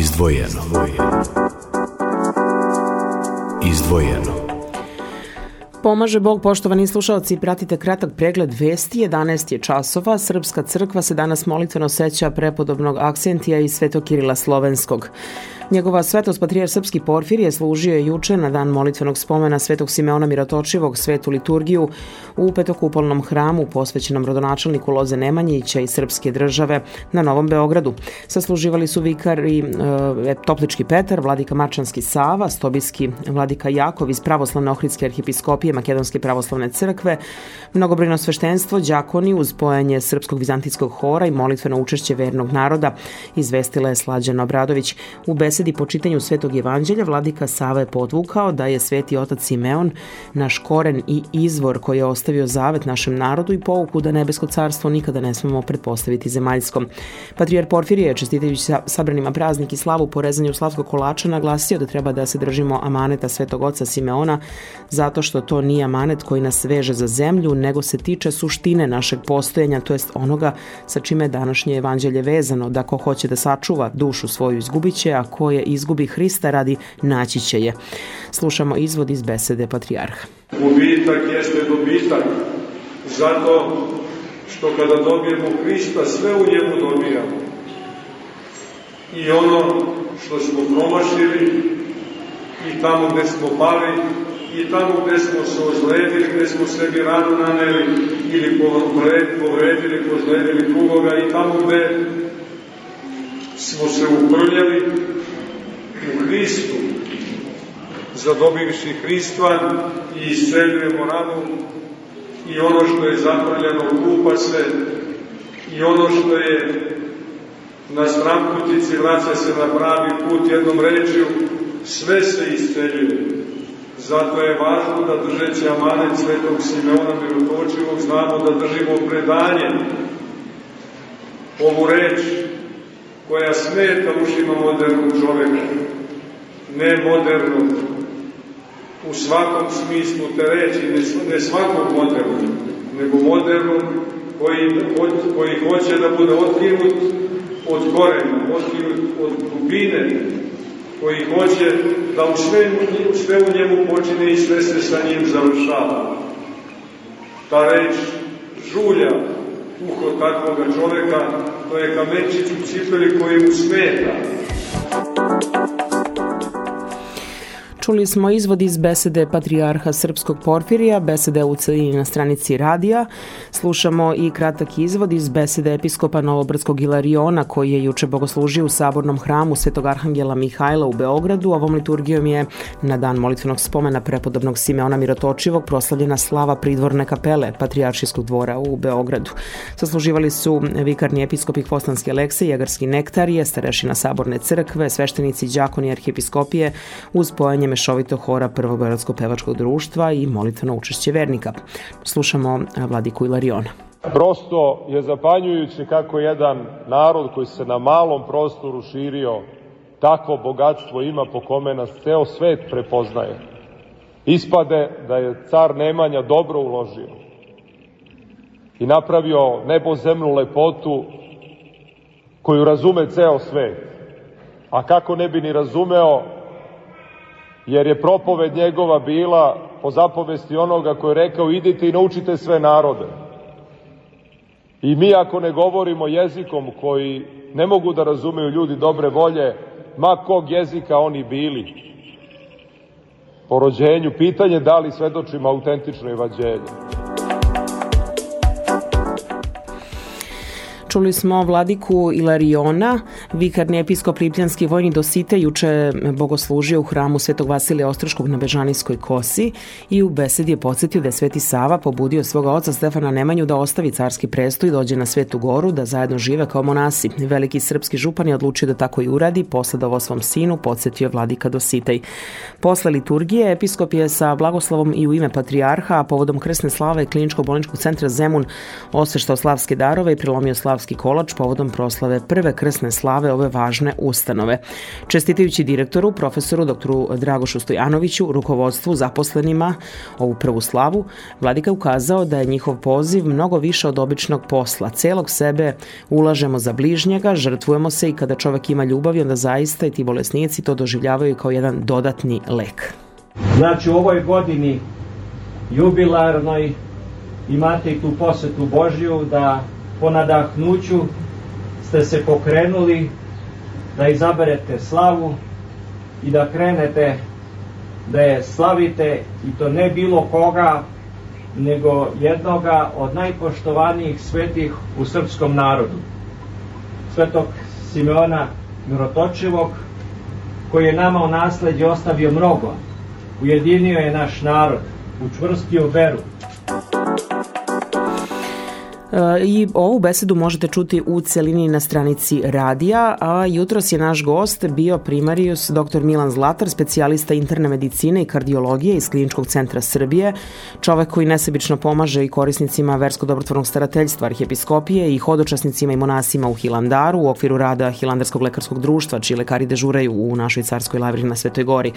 Izdvojeno. Izdvojeno. Pomaže Bog, poštovani slušalci, pratite kratak pregled vesti. 11 je časova. Srpska crkva se danas molitveno seća prepodobnog akcentija i Svetokirila Slovenskog. Njegova svetost patrijar Srpski Porfir služio je juče na dan molitvenog spomena svetog Simeona Mirotočivog svetu liturgiju u petokupolnom hramu posvećenom rodonačelniku Loze Nemanjića i Srpske države na Novom Beogradu. Sasluživali su vikari e, Toplički Petar, vladika Mačanski Sava, Stobijski vladika Jakov iz pravoslavne ohridske arhipiskopije Makedonske pravoslavne crkve, mnogobrojno sveštenstvo, đakoni uz pojanje Srpskog vizantijskog hora i molitveno učešće vernog naroda, izvestila je Slađana Obradović. U po čitanju Svetog evanđelja vladika Sava je podvukao da je Sveti otac Simeon naš koren i izvor koji je ostavio zavet našem narodu i pouku da nebesko carstvo nikada ne smemo pretpostaviti zemaljskom. Patrijar Porfirije je čestitajući sabranima praznik i slavu po rezanju slavskog kolača naglasio da treba da se držimo amaneta Svetog oca Simeona zato što to nije amanet koji nas veže za zemlju, nego se tiče suštine našeg postojanja, to jest onoga sa čime je današnje evanđelje vezano, da ko hoće da sačuva dušu svoju izgubiće, a ko je izgubi Hrista radi naći će je. Slušamo izvod iz besede Patrijarha. Gubitak jeste dobitak, zato što kada dobijemo Hrista, sve u njemu dobijamo. I ono što smo promašili, i tamo gde smo pali, i tamo gde smo se ozledili, gde smo sebi ranu naneli ili povredili, pozledili drugoga i tamo gde smo se uprljali u Hristu, zadobivši Hristva i isceljujemo ranu i ono što je zaprljano kupa se i ono što je na stramputici vraća se na pravi put jednom rečju, sve se isceljuje. Zato je važno da držeći amanet svetog Simeona Mirotočivog znamo da držimo predanje, ovu reč koja smeta ušima modernog čoveka, ne modernog, u svakom smislu te reći, ne svakog modernog, nego modernog koji, koji hoće da bude otkinut od korena, otkinut od dubine, koji hoće da u sve, u sve u njemu počine i sve se sa njim završava. Ta reč žulja uho takvoga čoveka, to je kamenčić u cipeli koji mu smeta. Čuli smo izvod iz besede Patrijarha Srpskog Porfirija, besede u celini na stranici radija. Slušamo i kratak izvod iz besede episkopa Novobrdskog Ilariona koji je juče bogoslužio u sabornom hramu Svetog Arhangela Mihajla u Beogradu. Ovom liturgijom je na dan molitvenog spomena prepodobnog Simeona Mirotočivog proslavljena slava pridvorne kapele Patrijaršijskog dvora u Beogradu. Sasluživali su vikarni episkop i Hvostanski Aleksej, Jagarski nektarije, starešina saborne crkve, sveštenici, đakoni arhipiskopije uz pojanje mešovito hora Prvobojrodskog pevačkog društva i molitveno učešće vernika. Slušamo Vladiku Ilariona. Prosto je zapanjujuće kako jedan narod koji se na malom prostoru širio takvo bogatstvo ima po kome nas ceo svet prepoznaje. Ispade da je car Nemanja dobro uložio i napravio nebo zemnu lepotu koju razume ceo svet. A kako ne bi ni razumeo jer je propoved njegova bila po zapovesti onoga koji je rekao idite i naučite sve narode. I mi ako ne govorimo jezikom koji ne mogu da razumeju ljudi dobre volje, ma kog jezika oni bili, po rođenju, pitanje da li svedočimo autentično evanđelje. Čuli smo vladiku Ilariona, vikarni episkop Lipljanski vojni dosite juče bogoslužio u hramu Svetog Vasilija Ostroškog na Bežanijskoj kosi i u besedi je podsjetio da je Sveti Sava pobudio svoga oca Stefana Nemanju da ostavi carski presto i dođe na Svetu Goru da zajedno žive kao monasi. Veliki srpski župan je odlučio da tako i uradi, posledovo svom sinu, podsjetio vladika Dositej. Posle liturgije episkop je sa blagoslovom i u ime patrijarha, a povodom krsne slave kliničko-bolničkog centra Zemun osveštao slavske darove i prelomio slav Slavski kolač povodom proslave prve krsne slave ove važne ustanove. Čestitajući direktoru, profesoru doktoru Dragošu Stojanoviću, rukovodstvu, zaposlenima ovu prvu slavu, Vladika ukazao da je njihov poziv mnogo više od običnog posla. Celog sebe ulažemo za bližnjega, žrtvujemo se i kada čovek ima ljubav, onda zaista i ti bolesnici to doživljavaju kao jedan dodatni lek. Znači u ovoj godini jubilarnoj imate i tu posetu Božju da po nadahnuću ste se pokrenuli da izaberete slavu i da krenete da je slavite i to ne bilo koga nego jednoga od najpoštovanijih svetih u srpskom narodu. Svetog Simeona Mirotočivog koji je nama u nasledđe ostavio mnogo. Ujedinio je naš narod učvrstio veru I ovu besedu možete čuti u celini na stranici radija, a jutros je naš gost bio primarius dr. Milan Zlatar, specijalista interne medicine i kardiologije iz Kliničkog centra Srbije, čovek koji nesebično pomaže i korisnicima versko-dobrotvornog starateljstva arhijepiskopije i hodočasnicima i monasima u Hilandaru u okviru rada Hilandarskog lekarskog društva, čiji lekari dežuraju u našoj carskoj lavri na Svetoj gori.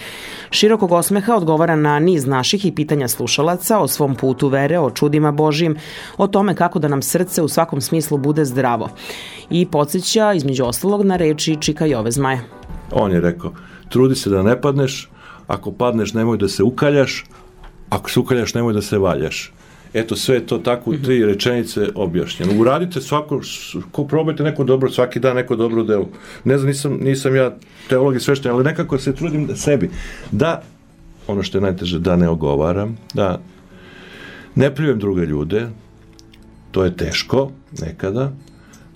Širokog osmeha odgovara na niz naših i pitanja slušalaca o svom putu vere, o čudima Božim, o tome kako da nam srce u svakom smislu bude zdravo. I podsjeća između ostalog na reči Čika Jove Zmaja. On je rekao, trudi se da ne padneš, ako padneš nemoj da se ukaljaš, ako se ukaljaš nemoj da se valjaš. Eto, sve je to tako u tri rečenice objašnjeno. Uradite svako, ko probajte neko dobro, svaki dan neko dobro delo. Ne znam, nisam, nisam ja teolog i svešten, ali nekako se trudim da sebi, da, ono što je najteže, da ne ogovaram, da ne prijem druge ljude, to je teško nekada.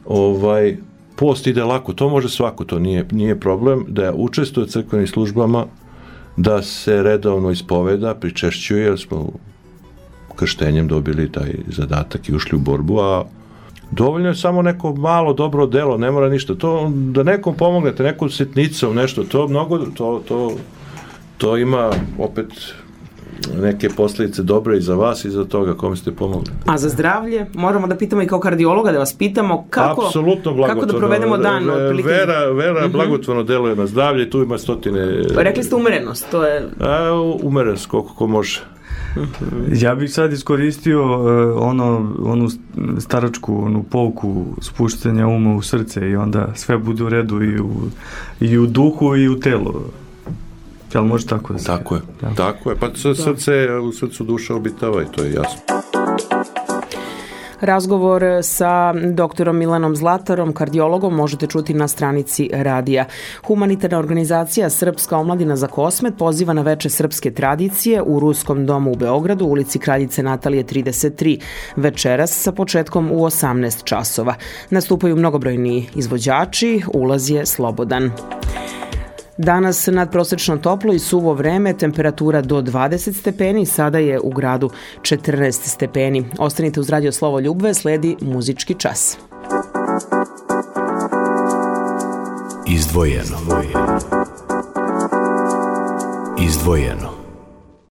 Ovaj, post ide lako, to može svako, to nije, nije problem, da učestvuje crkvenim službama, da se redovno ispoveda, pričešćuje, jer smo krštenjem dobili taj zadatak i ušli u borbu, a dovoljno je samo neko malo dobro delo, ne mora ništa. To, da nekom pomognete, nekom sitnicom, nešto, to mnogo, to, to, to ima opet neke posledice dobre i za vas i za toga kome ste pomogli. A za zdravlje moramo da pitamo i kao kardiologa da vas pitamo kako, Apsolutno kako da provedemo dan. Otprilike... Vera, vera mm -hmm. blagotvorno deluje na zdravlje i tu ima stotine... Rekli ste umerenost, to je... A, umerenost, koliko ko može. Ja bih sad iskoristio uh, ono, onu staračku onu pouku spuštanja uma u srce i onda sve bude u redu i u, i u duhu i u telu. Jel može tako da se... Tako je, da. tako je. Pa srce, u srcu duša obitava i to je jasno. Razgovor sa doktorom Milanom Zlatarom, kardiologom, možete čuti na stranici radija. Humanitarna organizacija Srpska omladina za kosmet poziva na veče srpske tradicije u Ruskom domu u Beogradu, ulici Kraljice Natalije 33, večeras sa početkom u 18 časova. Nastupaju mnogobrojni izvođači, ulaz je slobodan. Danas nadprosečno toplo i suvo vreme, temperatura do 20 stepeni, sada je u gradu 14 stepeni. Ostanite uz radio Slovo Ljubve, sledi muzički čas. Izdvojeno. Izdvojeno. Izdvojeno.